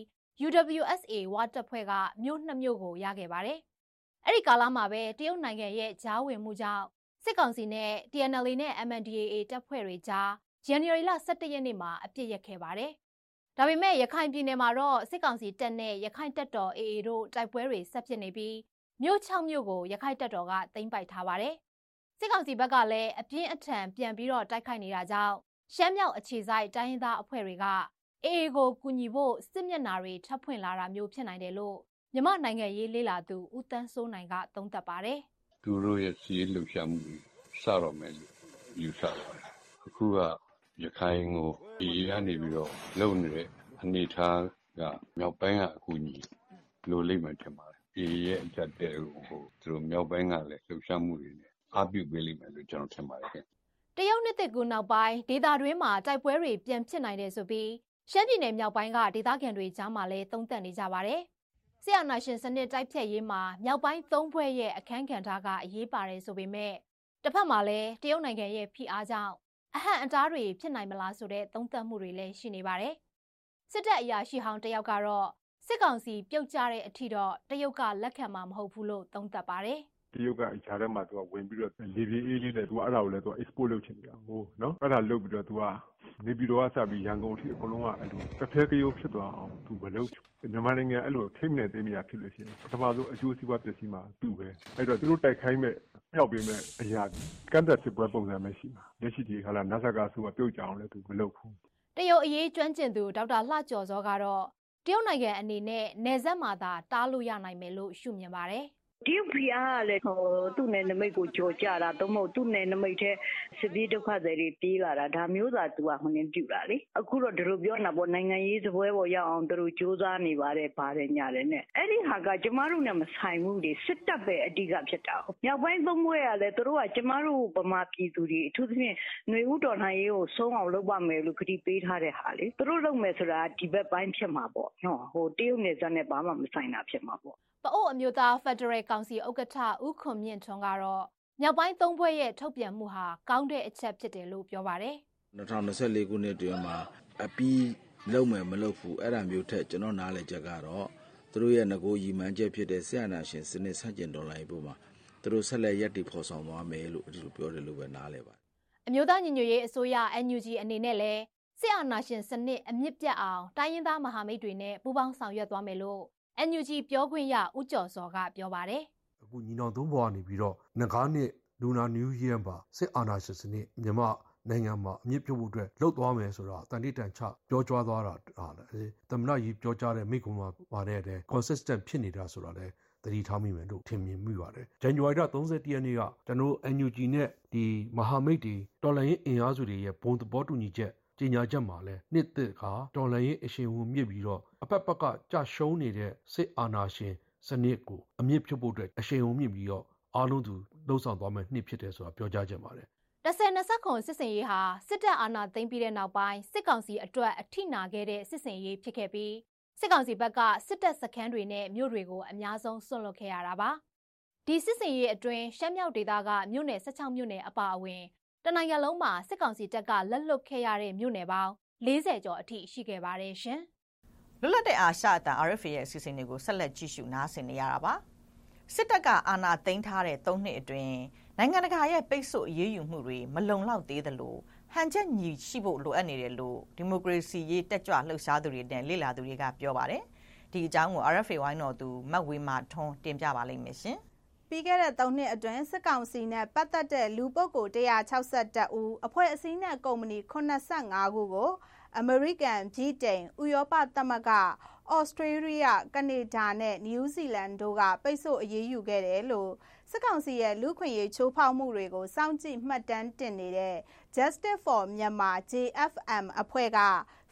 UWSA ဝါတပ်ဖွဲ့ကမြို့2မြို့ကိုရခဲ့ပါတယ်။အဲ့ဒီကာလမှာပဲတရုတ်နိုင်ငံရဲ့ဂျားဝင်မှုကြောင့်စစ်ကောင်စီနဲ့ TNLA နဲ့ MNDAA တပ်ဖွဲ့တွေကြားဇန်နဝါရီလ17ရက်နေ့မှာအပြစ်ရက်ခဲ့ပါတယ်။ဒါပေမဲ့ရခိုင်ပြည်နယ်မှာတော့စစ်ကောင်စီတပ်နဲ့ရခိုင်တပ်တော် AA တို့တိုက်ပွဲတွေဆက်ဖြစ်နေပြီးမြို့6မြို့ကိုရခိုင်တပ်တော်ကသိမ်းပိုက်ထားပါတယ်။ စစ်ကောင်စီဘက်ကလည်းအပြင်းအထန်ပြန်ပြီးတော့တိုက်ခိုက်နေတာကြောင့်ရှမ်းမြောက်အခြေစိုက်တိုင်းရင်းသားအဖွဲ့တွေကအေအေကိုကူညီဖို့စစ်မျက်နာတွေထပ်ဖွင့်လာတာမျိုးဖြစ်နိုင်တယ်လို့မြမနိုင်ငံရေးလေးလာသူဦးတန်းစိုးနိုင်ကသုံးသပ်ပါတယ်။သူတို့ရဲ့စီးလှုပ်ရှားမှုစတော့မယ်လို့ယူဆပါတယ်။အခုကရခိုင်ကိုဒီကနေပြီးတော့လုံနေတဲ့အနေအထားကမြောက်ပိုင်းကအကူအညီလိုလိမ့်မယ်ထင်ပါတယ်။ဒီရဲ့အကြက်တဲ့ဟိုသူတို့မြောက်ပိုင်းကလည်းလှုပ်ရှားမှုတွေနဲ့ အားပြုပေးလိမ့်မယ်လို့ကျွန်တော်ထင်ပါတယ်ခင်။တရုတ်နှစ်သက်ကူနောက်ပိုင်းဒေသတွင်းမှာတိုက်ပွဲတွေပြန်ဖြစ်နိုင်တယ်ဆိုပြီးရှမ်းပြည်နယ်မြောက်ပိုင်းကဒေသခံတွေကြားမှာလည်းသုံးသပ်နေကြပါတယ်။ဆရာနာရှင်စနစ်တိုက်ဖြတ်ရေးမှာမြောက်ပိုင်းသုံးဘွဲ့ရဲ့အခန်းကဏ္ဍကအရေးပါတယ်ဆိုပေမဲ့တစ်ဖက်မှာလည်းတရုတ်နိုင်ငံရဲ့ဖိအားကြောင့်အဟန့်အတားတွေဖြစ်နိုင်မလားဆိုတဲ့သုံးသပ်မှုတွေလည်းရှိနေပါတယ်။စစ်တပ်အရာရှိဟောင်းတယောက်ကတော့စစ်ကောင်စီပြုတ်ကျတဲ့အထိတော့တရုတ်ကလက်ခံမှာမဟုတ်ဘူးလို့သုံးသပ်ပါတယ်။ တရုတ်ကဂျာထဲမှာသူကဝင်ပြီးတော့လေပြေးအေးလေးနဲ့သူကအဲ့ဒါကိုလည်းသူက export လုပ်ချင်နေတာဟိုနော်အဲ့ဒါလုပ်ပြီးတော့သူကနေပြည်တော်ကစပြီးရန်ကုန်အထိအကုန်လုံးကအဲ့လိုတစ်ဖက်ကရုပ်ဖြစ်သွားအောင်သူမလုပ်မြန်မာနိုင်ငံအဲ့လိုထိမ့်နေသေးမြာဖြစ်လို့ရှိရင်ပထမဆုံးအကျိုးစီးပွားပစ္စည်းမှာသူ့ပဲအဲ့တော့သူတို့တိုက်ခိုင်းမဲ့ဖျောက်ပေးမဲ့အရာကန့်သက်စစ်ပွဲပုံစံပဲရှိမှာလက်ရှိဒီခါလာနတ်ဆက်ကဆိုပြုတ်ကြအောင်လည်းသူမလုပ်ဘူးတရုတ်အရေးကျွမ်းကျင်သူဒေါက်တာလှကျော်စောကတော့တရုတ်နိုင်ငံအနေနဲ့နယ်စပ်မှာသာတားလို့ရနိုင်မယ်လို့ရှုမြင်ပါတယ်။ တရုတ်ဖိအားကလည်းသူ့နယ်နိမိတ်ကိုကျော်ကျတာသို့မဟုတ်သူ့နယ်နိမိတ်ထဲစစ်ပြေးဒုက္ခသည်တွေပြေးလာတာဒါမျိုးသာသူကဟိုနေပြုတာလေအခုတော့သူတို့ပြောနေတာပေါ့နိုင်ငံရေးစပွဲပေါ်ရောက်အောင်သူတို့စ조사နေပါတယ်ပါတယ်ညာတယ်နဲ့အဲ့ဒီဟာကကျမတို့နဲ့မဆိုင်ဘူးလေစစ်တပ်ပဲအဓိကဖြစ်တာ။မြောက်ပိုင်းသုံးဘွဲကလည်းသူတို့ကကျမတို့ဗမာပြည်သူတွေအထူးသဖြင့်ຫນွေဦးတော်လှန်ရေးကိုဆုံးအောင်လုပ်ပါမယ်လို့ကတိပေးထားတဲ့ဟာလေသူတို့လုပ်မယ်ဆိုတာဒီဘက်ပိုင်းဖြစ်မှာပေါ့နော်ဟိုတရုတ်နယ်စပ်နဲ့ဘာမှမဆိုင်တာဖြစ်မှာပေါ့ပအို့အမျိုးသားဖက်ဒရယ် ကောင်စီဥက္ကဋ္ဌဦးခွန်မြင့်ထွန်းကတော့မြောက်ပိုင်းသုံးဘွဲ့ရဲ့ထုတ်ပြန်မှုဟာကောင်းတဲ့အချက်ဖြစ်တယ်လို့ပြောပါတယ်2024ခုနှစ်တွင်မှာအပီးလုံးမယ်မလုပ်ဘူးအဲ့ဒါမျိုးထက်ကျွန်တော်နားလည်ချက်ကတော့သူတို့ရဲ့ငကိုရည်မှန်းချက်ဖြစ်တဲ့ဆရာနာရှင်စနစ်ဆန့်ကျင်တော်လှန်ရေးပုံမှာသူတို့ဆက်လက်ရည်တည်ဖော်ဆောင်သွားမယ်လို့ဒီလိုပြောတယ်လို့ပဲနားလည်ပါတယ်အမျိုးသားညီညွတ်ရေးအစိုးရ NUG အနေနဲ့လည်းဆရာနာရှင်စနစ်အမြင့်ပြတ်အောင်တိုင်းရင်းသားမဟာမိတ်တွေနဲ့ပူးပေါင်းဆောင်ရွက်သွားမယ်လို့ NUG ပြောခွင့်ရဦးကျော်စောကပြောပါတယ်အခုညီနောင်သုံးဘောကနေပြီးတော့ငကားနှစ်လူနာနယူးရီယံပါစစ်အာဏာရှင်စနစ်မြန်မာနိုင်ငံမှာအမြင့်ပြုတ်ဖို့အတွက်လှုပ်သွားမယ်ဆိုတော့တန်တိတန်ချပြောကြွားသွားတာဟာလေသမဏကြီးပြောကြားတဲ့မိကုံမှာပါတဲ့တဲ့ consistent ဖြစ်နေတာဆိုတာလေသတိထားမိမယ်လို့ထင်မြင်မိပါတယ်။ဇန်နဝါရီလ30ရက်နေ့ကကျွန်တော် NUG နဲ့ဒီမဟာမိတ်တွေတော်လှန်ရေးအင်အားစုတွေရဲ့ဘုံသဘောတူညီချက် ကြေညာချက်မှာလည်းနှစ်သစ်ကတော်လှန်ရေးအရှင်ဝန်မြစ်ပြီးတော့အဖက်ဖက်ကကြရှုံးနေတဲ့စစ်အာဏာရှင်စနစ်ကိုအမြင့်ဖြုတ်ဖို့အတွက်အရှင်ဝန်မြစ်ပြီးတော့အားလုံးသူလှုံ့ဆော်သွားမယ်နှစ်ဖြစ်တယ်ဆိုတာပြောကြားချက်ပါတယ်တဆယ်နှစ်ဆက်ခွန်စစ်စင်ရေးဟာစစ်တပ်အာဏာသိမ်းပြီးတဲ့နောက်ပိုင်းစစ်ကောင်စီအတွက်အထိနာခဲ့တဲ့စစ်စင်ရေးဖြစ်ခဲ့ပြီးစစ်ကောင်စီဘက်ကစစ်တပ်စခန်းတွေနဲ့မြို့တွေကိုအများဆုံးဆွန့်လွတ်ခဲ့ရတာပါဒီစစ်စင်ရေးအတွင်းရှမ်းမြောက်ဒေသကမြို့နယ်16မြို့နယ်အပါအဝင် တနိုင်ငံလုံးမှာစစ်ကောင်စီတပ်ကလက်လွတ်ခဲ့ရတဲ့မြို့နယ်ပေါင်း40ကျော်အထိရှိခဲ့ပါတယ်ရှင်။လွတ်လပ်တဲ့အာရှအတန် RFA ရဲ့အစီအစဉ်တွေကိုဆက်လက်ကြည့်ရှုနားဆင်နေရတာပါ။စစ်တပ်ကအာဏာသိမ်းထားတဲ့၃နှစ်အတွင်းနိုင်ငံတကာရဲ့ပိတ်ဆို့အရေးယူမှုတွေမလုံလောက်သေးသလိုဟန်ချက်ညီရှိဖို့လိုအပ်နေတယ်လို့ဒီမိုကရေစီရေးတက်ကြွလှုပ်ရှားသူတွေနဲ့လေ့လာသူတွေကပြောပါတယ်။ဒီအကြောင်းကို RFA ဝိုင်းတော်သူမတ်ဝေမာထွန်းတင်ပြပါလိမ့်မယ်ရှင်။ ပြီးခဲ့တဲ့၃နှစ်အတွင်းစစ်ကောင်စီနဲ့ပတ်သက်တဲ့လူပုဂ္ဂိုလ်162ဦးအဖွဲ့အစည်းနဲ့ကုမ္ပဏီ85ခုကိုအမေရိကန်၊ဗြိတိန်၊ဥရောပသမဂ္ဂ၊ဩစတြေးလျ၊ကနေဒါနဲ့နယူးဇီလန်တို့ကပိတ်ဆို့အရေးယူခဲ့တယ်လို့စစ်ကောင်စီရဲ့လူခွင့်ရေးချိုးဖောက်မှုတွေကိုစောင့်ကြည့်မှတ်တမ်းတင်နေတဲ့ Justice for Myanmar JFM အဖွဲ့က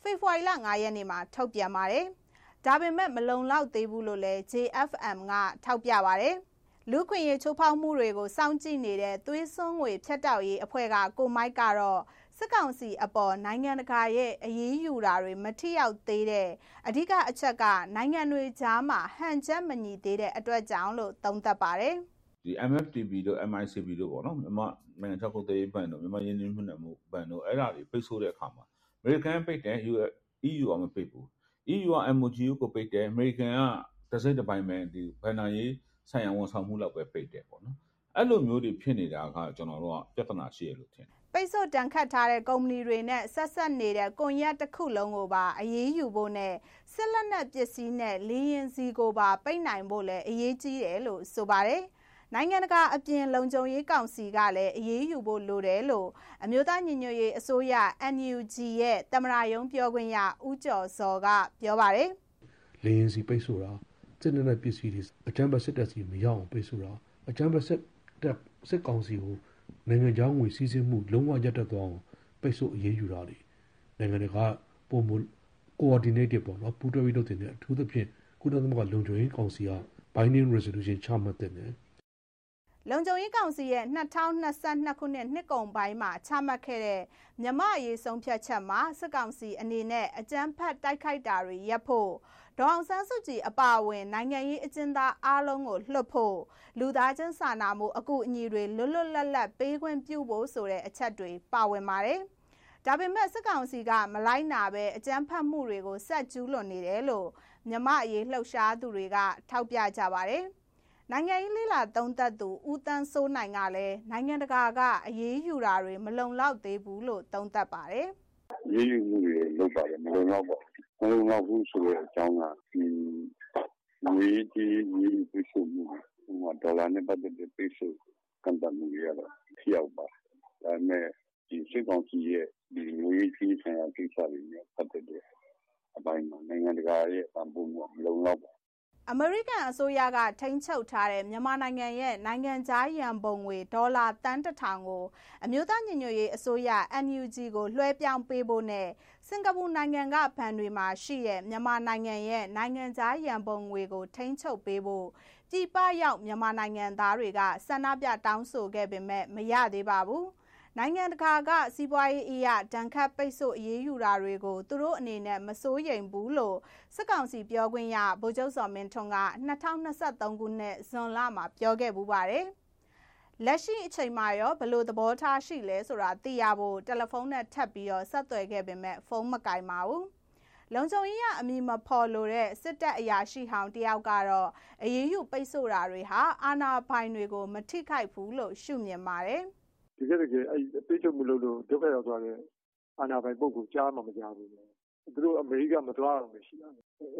ဖေဖော်ဝါရီလ9ရက်နေ့မှာထုတ်ပြန်ပါတယ်။ဒါပေမဲ့မလုံလောက်သေးဘူးလို့လည်း JFM ကထောက်ပြပါတယ်။ လူခွင့်ရေးချိုးဖောက်မှုတွေကိုစောင့်ကြည့်နေတဲ့သွေးစွန်းငွေဖြတ်တောက်ရေးအဖွဲ့ကကိုမိုက်ကတော့စစ်ကောင်စီအပေါ်နိုင်ငံတကာရဲ့အရေးယူတာတွေမထိရောက်သေးတဲ့အဓိကအချက်ကနိုင်ငံတွေကြားမှာဟန်ချက်မညီသေးတဲ့အတွက်ကြောင့်လို့သုံးသပ်ပါတယ်ဒီ MFTB တို့ MICB တို့ပေါ့နော်မြန်မာနိုင်ငံခြားကုန်သွယ်ရေးဘဏ်တို့မြန်မာရင်းနှီးမြှုပ်နှံမှုဘဏ်တို့အဲ့ဒါတွေပိတ်ဆို့တဲ့အခါမှာ American ပိတ်တယ် EU ကမပိတ်ဘူး EU က MOGU ကိုပိတ်တယ် American ကတစ်စိတ်တစ်ပိုင်းပဲဒီဘဏ္ဍာရေး ဆိုင်ရာဝန်ဆောင်မှုလောက်ပဲပိတ်တယ်ပေါ့နော်အဲ့လိုမျိုးတွေဖြစ်နေတာကကျွန်တော်တို့ကပြဿနာရှိရလို့ထင်တယ်ပိတ်ဆို့တန်ခတ်ထားတဲ့ကုမ္ပဏီတွေနဲ့ဆက်ဆက်နေတဲ့ကွန်ရက်တစ်ခုလုံးကိုပါအရေးယူဖို့နဲ့စစ်လက်နက်ပစ္စည်းနဲ့လေရင်စီကိုပါပိတ်နိုင်ဖို့လည်းအရေးကြီးတယ်လို့ဆိုပါတယ်နိုင်ငံတကာအပြင်လုံခြုံရေးကောင်စီကလည်းအရေးယူဖို့လိုတယ်လို့အမျိုးသားညီညွတ်ရေးအစိုးရ NUG ရဲ့တမရာယုံပြောခွင့်ရဦးကျော်စောကပြောပါတယ်လေရင်စီပိတ်ဆို့တာ စစ်တပ်နဲ့ပစ္စည်းတွေအကြမ်းဖက်စစ်တပ်စီမရောက်အောင်ပိတ်ဆို့တာအကြမ်းဖက်စစ်တပ်စစ်ကောင်စီကိုနိုင်ငံခြားငွေစီးဆင်းမှုလုံးဝရပ်တန့်သွားအောင်ပိတ်ဆို့အရေးယူတာတွေနိုင်ငံတကာပုံမ coordinated ပေါ့နော်ပူးတွဲပြီးလုပ်တဲ့အထူးသဖြင့်ကုလသမဂ္ဂလုံခြုံရေးကောင်စီက binding resolution ချမှတ်တဲ့နယ်လုံခြုံရေးကောင်စီရဲ့2022ခုနှစ်နှစ်ကုန်ပိုင်းမှာချမှတ်ခဲ့တဲ့မြမအရေးဆုံးဖြတ်ချက်မှာစစ်ကောင်စီအနေနဲ့အကြမ်းဖက်တိုက်ခိုက်တာတွေရပ်ဖို့ ဒေါအောင်ဆန်းစုကြည်အပါအဝင် နိုင်ငံရေးအကျဉ်းသားအားလုံးကိုလွှတ်ဖို့လူသားချင်းစာနာမှုအကူအညီတွေလွတ်လွတ်လပ်လပ်ပေးခွင့်ပြုဖို့ဆိုတဲ့အချက်တွေပါဝင်ပါတယ်။ဒါပေမဲ့စစ်ကောင်စီကမလိုက်နာပဲအကြမ်းဖက်မှုတွေကိုဆက်ကျူးလွန်နေတယ်လို့မြမအရေးလှုပ်ရှားသူတွေက ထောက်ပြကြပါတယ်။နိုင်ငံရေးလေးလာသုံးသက်သူဦးတန်းစိုးနိုင်ကလည်းနိုင်ငံတကာကအရေးယူတာတွေမလုံလောက်သေးဘူးလို့သုံးသပ်ပါတယ်။ရေးယူမှုတွေလုပ်ပါတယ်မလုံလောက်ပါဘူး။ မလုံလောက်ဘူးဆိုတဲ့အကြောင်းကဒီငွေကြီးကြီးပြည့်စုံမှုဟိုဒေါ်လာနဲ့ပတ်သက်တဲ့ပြည့်စုံကန်တမှုတွေကတော့ထိရောက်ပါ။ဒါပေမဲ့ဒီစစ်ကောင်စီရဲ့ဒီငွေကြီးဆိုင်ရာကိစ္စတွေနဲ့ပတ်သက်တဲ့အပိုင်းမှာနိုင်ငံတကာရဲ့အပံ့ပိုးမှုမလုံလောက်ပါ အမေရိကန်အစိုးရကထိန်းချုပ်ထားတဲ့မြန်မာနိုင်ငံရဲ့နိုင်ငံခြားရန်ပုံငွေဒေါ်လာတန်တထောင်ကိုအမျိုးသားညီညွတ်ရေးအစိုးရ NUG ကိုလွှဲပြောင်းပေးဖို့နဲ့စင်ကာပူနိုင်ငံကဘဏ်တွေမှာရှိတဲ့မြန်မာနိုင်ငံရဲ့နိုင်ငံခြားရန်ပုံငွေကိုထိန်းချုပ်ပေးဖို့ပြည်ပရောက်မြန်မာနိုင်ငံသားတွေကဆန္ဒပြတောင်းဆိုခဲ့ပေမဲ့မရသေးပါဘူး။ နိုင်ငံတကာကစီးပွားရေးအရာဒဏ်ခတ်ပိတ်ဆို့အရေးယူတာတွေကိုသူတို့အနေနဲ့မစိုးရိမ်ဘူးလို့စစ်ကောင်စီပြောခွင့်ရဗိုလ်ချုပ်စော်မင်းထွန်းက2023ခုနှစ်ဇွန်လမှာပြောခဲ့ပူပါတယ်။လက်ရှိအချိန်မှာရောဘလို့သဘောထားရှိလဲဆိုတာသိရဖို့တယ်လီဖုန်းနဲ့ထပ်ပြီးတော့ဆက်သွယ်ခဲ့ပေမဲ့ဖုန်းမကင်ပါဘူး။လုံခြုံရေးအမိမဖော်လို့တဲ့စစ်တပ်အရာရှိဟောင်းတယောက်ကတော့အရေးယူပိတ်ဆို့တာတွေဟာအာဏာပိုင်တွေကို မထိခိုက်ဘူးလို့ရှုမြင်ပါတယ်။ တကယ်တကယ်အဲ့ပိတ်ဆို့မှုလုပ်လို့ ဒုက္ခရောက်သွားတဲ့ အာဏာပိုင်ပုဂ္ဂိုလ် ကြားမှမကြားဘူး သူတို့ အမေရိက မသွားအောင်မရှိတာ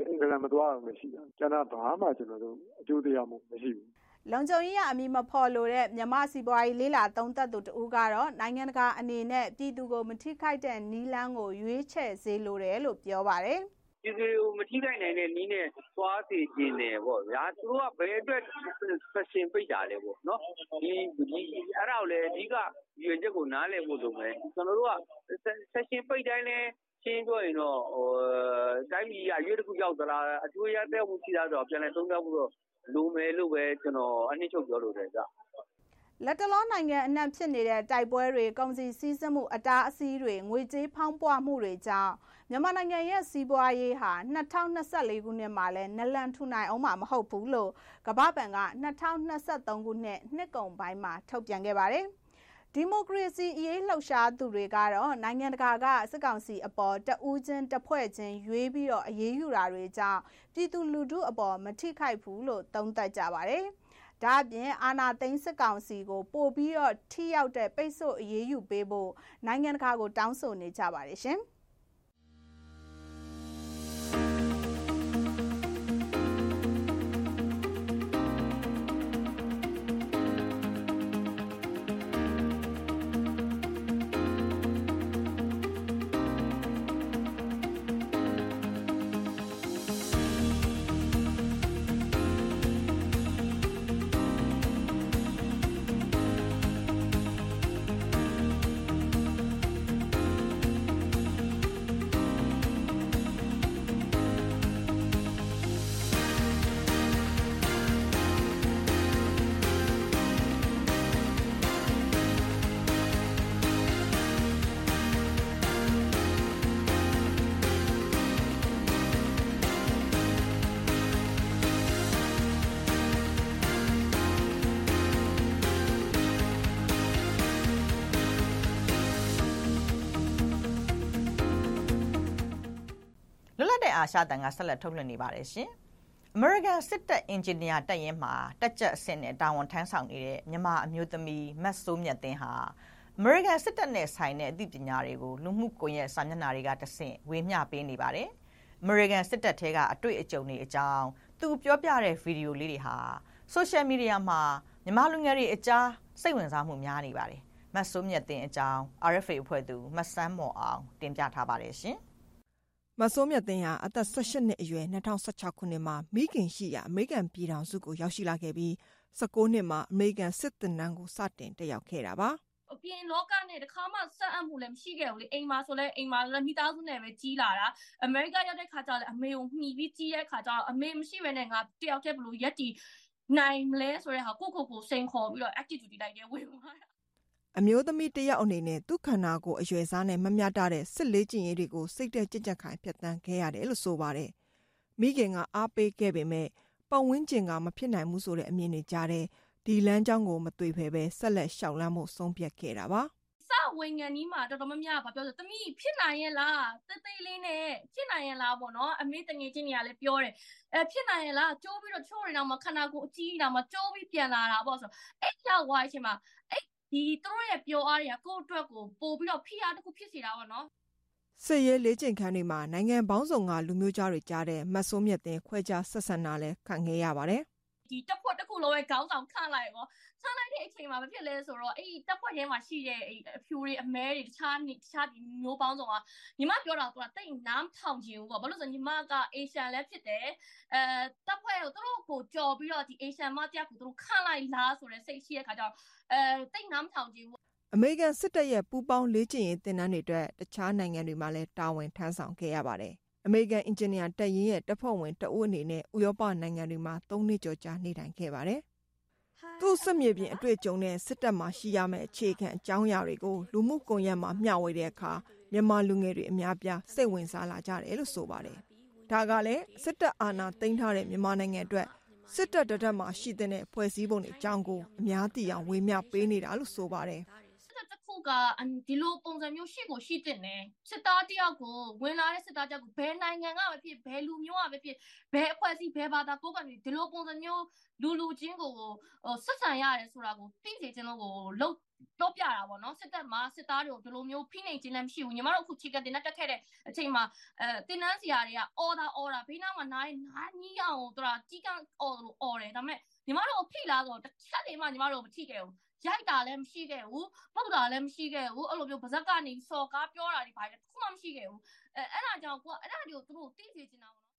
အင်္ဂလန် မသွားအောင်မရှိတာ ကျန်တာ ဘာမှကျွန်တော်တို့အကျိုးတရားမှု မရှိဘူး လုံခြုံရေးအမိမဖော်လို့တဲ့ မြမစီပွားရေး လေးလာသုံးသက်သူတူကတော့ နိုင်ငံတကာအနေနဲ့ ပြည်သူကို မထိခိုက်တဲ့နီးလန်းကို ရွေးချယ်စေလိုတယ်လို့ ပြောပါတယ်။ ပြည်သူတွေကို မထိခိုက်နိုင်တဲ့နည်းနဲ့ သွားစေချင်တယ်ပေါ့ဗျာ သူတို့က ဘယ်အတွက် session ပိတ်တာလဲပေါ့နော်ဒီဒီအဲ့ဒါကိုလည်း အဓိက ရည်ချက်ကို နားလည်ဖို့လိုမယ် ကျွန်တော်တို့က session ပိတ်တိုင်းလဲရှင်းပြောရင်တော့ဟိုတိုင်းပြည်အရွေးတစ်ခုရောက်သလား အကျိုးရတဲ့မှု ရှိတာတော့ပြန်လဲသုံးသပ်ဖို့တော့ လိုမယ်လို့ပဲ ကျွန်တော် အနှစ်ချုပ်ပြောလိုတယ်ကြာ လက်တလောနိုင်ငံအနှံ့ဖြစ်နေတဲ့တိုက်ပွဲတွေကုန်စည်စည်းစိမ်မှုအတားအဆီးတွေငွေကြေးဖောင်းပွားမှုတွေကြောင့်မြန်မာနိုင်ငံရဲ့စီးပွားရေးဟာ2024ခုနှစ်မှာလည်းနလန်ထူနိုင်အောင်မှာမဟုတ်ဘူးလို့ကမ္ဘာ့ဘဏ်က2023ခုနှစ်နှစ်ကုန်ပိုင်းမှာထုတ်ပြန်ခဲ့ပါတယ်။ဒီမိုကရေစီအရေးလှုပ်ရှားသူတွေကတော့နိုင်ငံတကာကစစ်ကောင်စီအပေါ်တဦးချင်းတစ်ဖွဲ့ချင်းရွေးပြီးတော့အရေးယူတာတွေကြောင့်ပြည်သူလူထုအပေါ်မထိခိုက်ဘူးလို့သုံးသပ်ကြပါတယ်။ ဒါ့အပြင်အာနာသိန်းစစ်ကောင်စီကို ပို့ပြီးတော့ထိရောက်တဲ့ပိတ်ဆို့အရေးယူပေးဖို့နိုင်ငံတကာကိုတောင်းဆိုနေကြပါတယ်ရှင်။ အာရှတန်ကဆက်လက်ထုတ်လွှင့်နေပါတယ်ရှင်။ American စစ်တပ်အင်ဂျင်နီယာတပ်ရင်းမှာတက်ကြပ်အဆင့်နဲ့တာဝန်ထမ်းဆောင်နေတဲ့မြန်မာအမျိုးသမီးမတ်ဆိုးမြတ်သိန်းဟာ American စစ်တပ်နဲ့ဆိုင်တဲ့အသိပညာတွေကိုလူမှုကွန်ရက်စာမျက်နှာတွေကတဆင့်ဝေမျှပေးနေပါတယ်။ American စစ်တပ်ထဲကအတွေ့အကြုံတွေအကြောင်းသူပြောပြတဲ့ဗီဒီယိုလေးတွေဟာ social media မှာမြန်မာလူငယ်တွေအကြားစိတ်ဝင်စားမှုများနေပါတယ်။မတ်ဆိုးမြတ်သိန်းအကြောင်း RFA အဖွဲ့သူမဆန်းမော်အောင်တင်ပြထားပါတယ်ရှင်။ မစိုးမြတ်သိန်းဟာအသက်18နှစ်အရွယ်2016ခုနှစ်မှာမိခင်ရှိရာအမေရိကန်ပြည်ထောင်စုကိုရောက်ရှိလာခဲ့ပြီး19နှစ်မှာအမေရိကန်စစ်တပ်နန်းကိုစတင်တက်ရောက်ခဲ့တာပါအပြင်လောကနဲ့တခါမှဆက်အပ်မှုလည်းမရှိခဲ့ဘူးလေအိမ်မှာဆိုလဲအိမ်မှာလည်းမိသားစုနဲ့ပဲကြီးလာတာအမေရိကရောက်တဲ့ခါကျတော့အမေကိုမှီပြီးကြီးတဲ့ခါကျတော့အမေမရှိဘဲနဲ့ငါတယောက်တည်းဘလို့ရက်တီနိုင်မလဲဆိုတဲ့ဟာကိုကိုကိုစိန်ခေါ်ပြီးတော့ activity လိုက်ရဲဝင်သွားတာ အမျိုးသမီးတယောက်အနေနဲ့သူ့ခန္ဓာကိုယ်အရွယ်စားနဲ့မမျှတတဲ့စစ်လေးကျင်ရေးတွေကိုစိတ်တဲ့ကြက်ကြက်ခိုင်ဖြတ်တန်းခဲ့ရတယ်လို့ဆိုပါတယ်။မိခင်ကအားပေးခဲ့ပေမဲ့ပတ်ဝန်းကျင်ကမဖြစ်နိုင်ဘူးဆိုတဲ့အမြင်တွေကြားတဲ့ဒီလမ်းကြောင်းကိုမတွေ့ဖဲပဲဆက်လက်ရှောက်လန်းမှုဆုံးဖြတ်ခဲ့တာပါ။စဝင်ငံနီးမှာတော်တော်များများကပြောဆိုသမီးဖြစ်နိုင်ရဲ့လားတေးသေးလေးနဲ့ဖြစ်နိုင်ရဲ့လားပေါ့နော်အမေတငယ်ချင်းတွေကလည်းပြောတယ်အဲဖြစ်နိုင်ရဲ့လားကျိုးပြီးတော့ချိုးနေတော့မှခန္ဓာကိုယ်အကြီးနေတာမှကျိုးပြီးပြန်လာတာပေါ့ဆိုအဲ့ရောက်သွားအချိန်မှာအဲ့ ဒီသူတို့ရဲ့ပျော်အားတွေကကိုယ့်အတွက်ကိုပို့ပြီးတော့ဖိအားတစ်ခုဖြစ်စေတာပေါ့နော်စစ်ရေးလေ့ကျင့်ခန်းတွေမှာနိုင်ငံပေါင်းစုံကလူမျိုးကြားတွေကြားတဲ့မတ်ဆိုးမြတ်တင်ခွဲခြားဆက်ဆံတာလည်းခံခဲ့ရပါတယ်ဒီတက်ဖွဲ့တစ်ခုလုံးရဲ့ခေါင်းဆောင်ခန့်လိုက်ရော ခန့်လိုက်တဲ့အချိန်မှာမဖြစ်လဲဆိုတော့အဲ့ဒီတက်ဖွဲ့ထဲမှာရှိတဲ့အဲ့အဖြူတွေအမဲတွေတခြားတခြားဒီမျိုးပေါင်းစုံကညီမပြောတာကတိတ်နားထောင်ခြင်းဘူးပေါ့ဘာလို့ဆိုညီမကအေရှန်လည်းဖြစ်တယ်အဲတက်ဖွဲ့ကိုသူတို့ကိုကြော်ပြီးတော့ဒီအေရှန်မတရားကိုသူတို့ခန့်လိုက်လားဆိုတဲ့စိတ်ရှိတဲ့ခါကျတော့အဲတိတ်နားထောင်ခြင်းဘူးအမေရိကန်စစ်တပ်ရဲ့ပူးပေါင်းလေ့ကျင့်ရေးသင်တန်းတွေအတွက်တခြားနိုင်ငံတွေမှာလည်းတာဝန်ထမ်းဆောင်ခဲ့ရပါတယ်။အမေရိကန်အင်ဂျင်နီယာတပ်ရင်းရဲ့တပ်ဖွဲ့ဝင်တဦးအနေနဲ့ဥရောပနိုင်ငံတွေမှာ၃နှစ်ကျော်ကြာနေထိုင်ခဲ့ပါတယ်။ သူ့စစ်မြေပြင်အတွေ့အကြုံနဲ့စစ်တပ်မှာရှိရမယ့်အခြေခံအကြောင်းအရာတွေကိုလူမှုကွန်ရက်မှာမျှဝေတဲ့အခါမြန်မာလူငယ်တွေအများပြားစိတ်ဝင်စားလာကြတယ်လို့ဆိုပါတယ်။ဒါကလည်းစစ်တပ်အာဏာသိမ်းထားတဲ့မြန်မာနိုင်ငံအတွက်စစ်တပ်တရက်မှာရှိတဲ့ဖွဲ့စည်းပုံတွေအကြောင်းကိုအများသိအောင်ဝေမျှပေးနေတာလို့ဆိုပါတယ်။ ကဒီလိုပုံစံမျိုးရှိကိုရှိတဲ့နယ်စစ်သားတယောက်ကိုဝင်လာတဲ့စစ်သားတယောက်ကိုဘယ်နိုင်ငံကပဲဖြစ်ဘယ်လူမျိုးကပဲဖြစ်ဘယ်အဖွဲ့အစည်းဘယ်ဘာသာကိုကနေဒီလိုပုံစံမျိုးလူလူချင်းကိုဆက်ဆံရတယ်ဆိုတာကိုသိစေခြင်းလို့ကိုလုံးတော့ပြတာပေါ့နော်စစ်တပ်မှာစစ်သားတွေကိုဒီလိုမျိုးဖိနှိပ်ခြင်းလည်းမရှိဘူးညီမတို့အခုချီကတင်တက်ခဲ့တဲ့အချိန်မှာအဲတင်နန်းစရာတွေကအော်တာအော်တာဘေးနားမှာနားနားကြီးအောင်သူကကြီးကအော်လို့အော်တယ်ဒါပေမဲ့ညီမတို့ဖိလာတော့တစ်ချက်လေးမှညီမတို့မထိခဲ့ဘူး ရိုက်တာလည်းမရှိခဲ့ဘူးပုတ်တာလည်းမရှိခဲ့ဘူးအဲ့လိုမျိုးပါဇက်ကနေစော်ကားပြောတာတွေဘာလဲတစ်ခုမှမရှိခဲ့ဘူးအဲအဲ့ဒါကြောင့်ကိုကအဲ့ဒါတွေကိုသူတို့သိစေချင်တာပေါ့နော်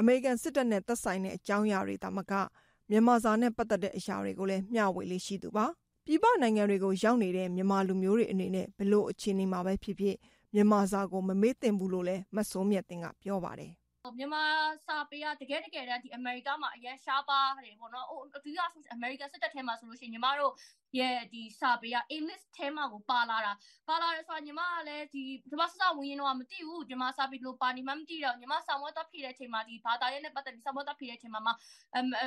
အမေရိကန်စစ်တပ်နဲ့သက်ဆိုင်တဲ့အကြောင်းအရာတွေဒါမှကမြန်မာစာနဲ့ပတ်သက်တဲ့အရာတွေကိုလည်းမျှဝေလေးရှိသူပါပြည်ပနိုင်ငံတွေကိုရောက်နေတဲ့မြန်မာလူမျိုးတွေအနေနဲ့ဘလို့အခြေအနေမှာပဲဖြစ်ဖြစ်မြန်မာစာကိုမမေ့သင့်ဘူးလို့လည်းမဆိုးမြတ်တင်ကပြောပါတယ်မြန်မာစာပေကတကယ်တကယ်တမ်းဒီအမေရိကမှာအရင်ရှားပါတယ်ပေါ့နော်ဟိုအဓိကအမေရိကန်စစ်တပ်ထဲမှာဆိုလို့ရှိရင်ညီမတို့ ရဲ့ဒီစာပေက A list ထဲမှာကိုပါလာတာပါလာတယ်ဆိုတာညီမကလည်းဒီဒီမှာစဝင်ရင်တော့မသိဘူးညီမစာပေလို့ပါနေမှမသိတော့ညီမစာမွေးတော့ဖြည့်တဲ့အချိန်မှာဒီဘာသာရေးနဲ့ပတ်သက်ပြီးစာမွေးတော့ဖြည့်တဲ့အချိန်မှာမှ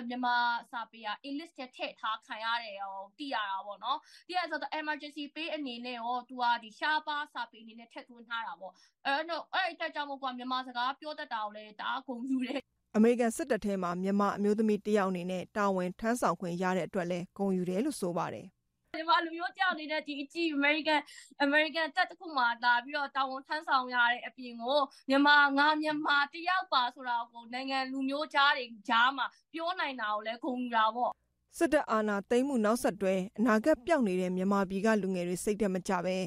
မြန်မာစာပေက A list ထဲထည့်ထားခံရတယ်ဟောသိရတာပေါ့နော်သိရဆိုတော့ emergency pay အနေနဲ့ရောသူကဒီရှားပါစာပေအနေနဲ့ထည့်သွင်းထားတာပေါ့အဲ့တော့အဲ့အတက်ကြောင့်မို့ကမြန်မာစကားပြောတတ်တာကိုလည်းတအားဂုဏ်ယူတယ်အမေရိကန်စစ်တပ်ထဲမှာမြန်မာအမျိုးသမီးတယောက်အနေနဲ့တာဝန်ထမ်းဆောင်ခွင့်ရတဲ့အတွက်လည်းဂုဏ်ယူတယ်လို့ဆိုပါတယ် ဒီမှာလူမျိုးကြောက်နေတဲ့ဒီအကြည့် American American တက်တစ်ခုမှလာပြီးတော့တာဝန်ထမ်းဆောင်ရတဲ့အပြင်ကိုမြန်မာငါမြန်မာတယောက်ပါဆိုတာကိုနိုင်ငံလူမျိုးကြားတွေကြားမှာပြောနိုင်တာကိုလည်းဂုဏ်ယူတာပေါ့စစ်တပ်အာဏာသိမ်းမှုနောက်ဆက်တွဲအနာဂတ်ပျောက်နေတဲ့မြန်မာပြည်ကလူငယ်တွေစိတ်တက်မကြပဲ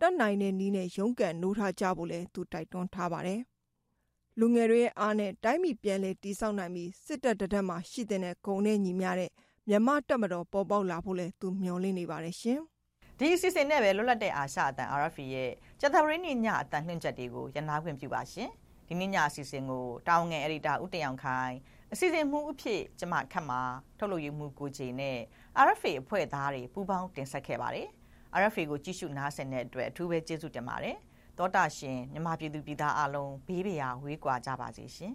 တက်နိုင်တဲ့နီးနဲ့ရုန်းကန်နိုးထားကြဖို့လဲသူတိုက်တွန်းထားပါတယ်လူငယ်တွေရဲ့အားနဲ့တိုင်းပြည်ပြန်လည်တည်ဆောက်နိုင်ပြီးစစ်တပ်တရက်မှာရှိတဲ့ဂုံနဲ့ညီမျှတဲ့ မြန်မာတက်မတော်ပေါ်ပေါက်လာဖို့လဲသူမျှော်လင့်နေပါတယ်ရှင်ဒီအစီအစဉ်နဲ့ပဲလွတ်လပ်တဲ့အာရှအတန် RFA ရဲ့ကျသပရင်းညအတန်နှင့်ချက်တွေကိုရနာခွင့်ပြုပါရှင်ဒီနေ့ညအစီအစဉ်ကိုတောင်းငယ်အရီတာဦးတင်အောင်ခိုင်အစီအစဉ်မှုအဖြစ်ကျမခတ်မှာထုတ်လို့ရမှုကိုကြီးနဲ့ RFA အဖွဲ့သားတွေပူးပေါင်းတင်ဆက်ခဲ့ပါတယ် RFA ကိုကြည့်ရှုနားဆင်တဲ့အတွက်အထူးပဲကျေးဇူးတင်ပါတယ်တောတာရှင်မြမပြည်သူပြည်သားအလုံးဘေးပရာဝေးကွာကြပါစေရှင်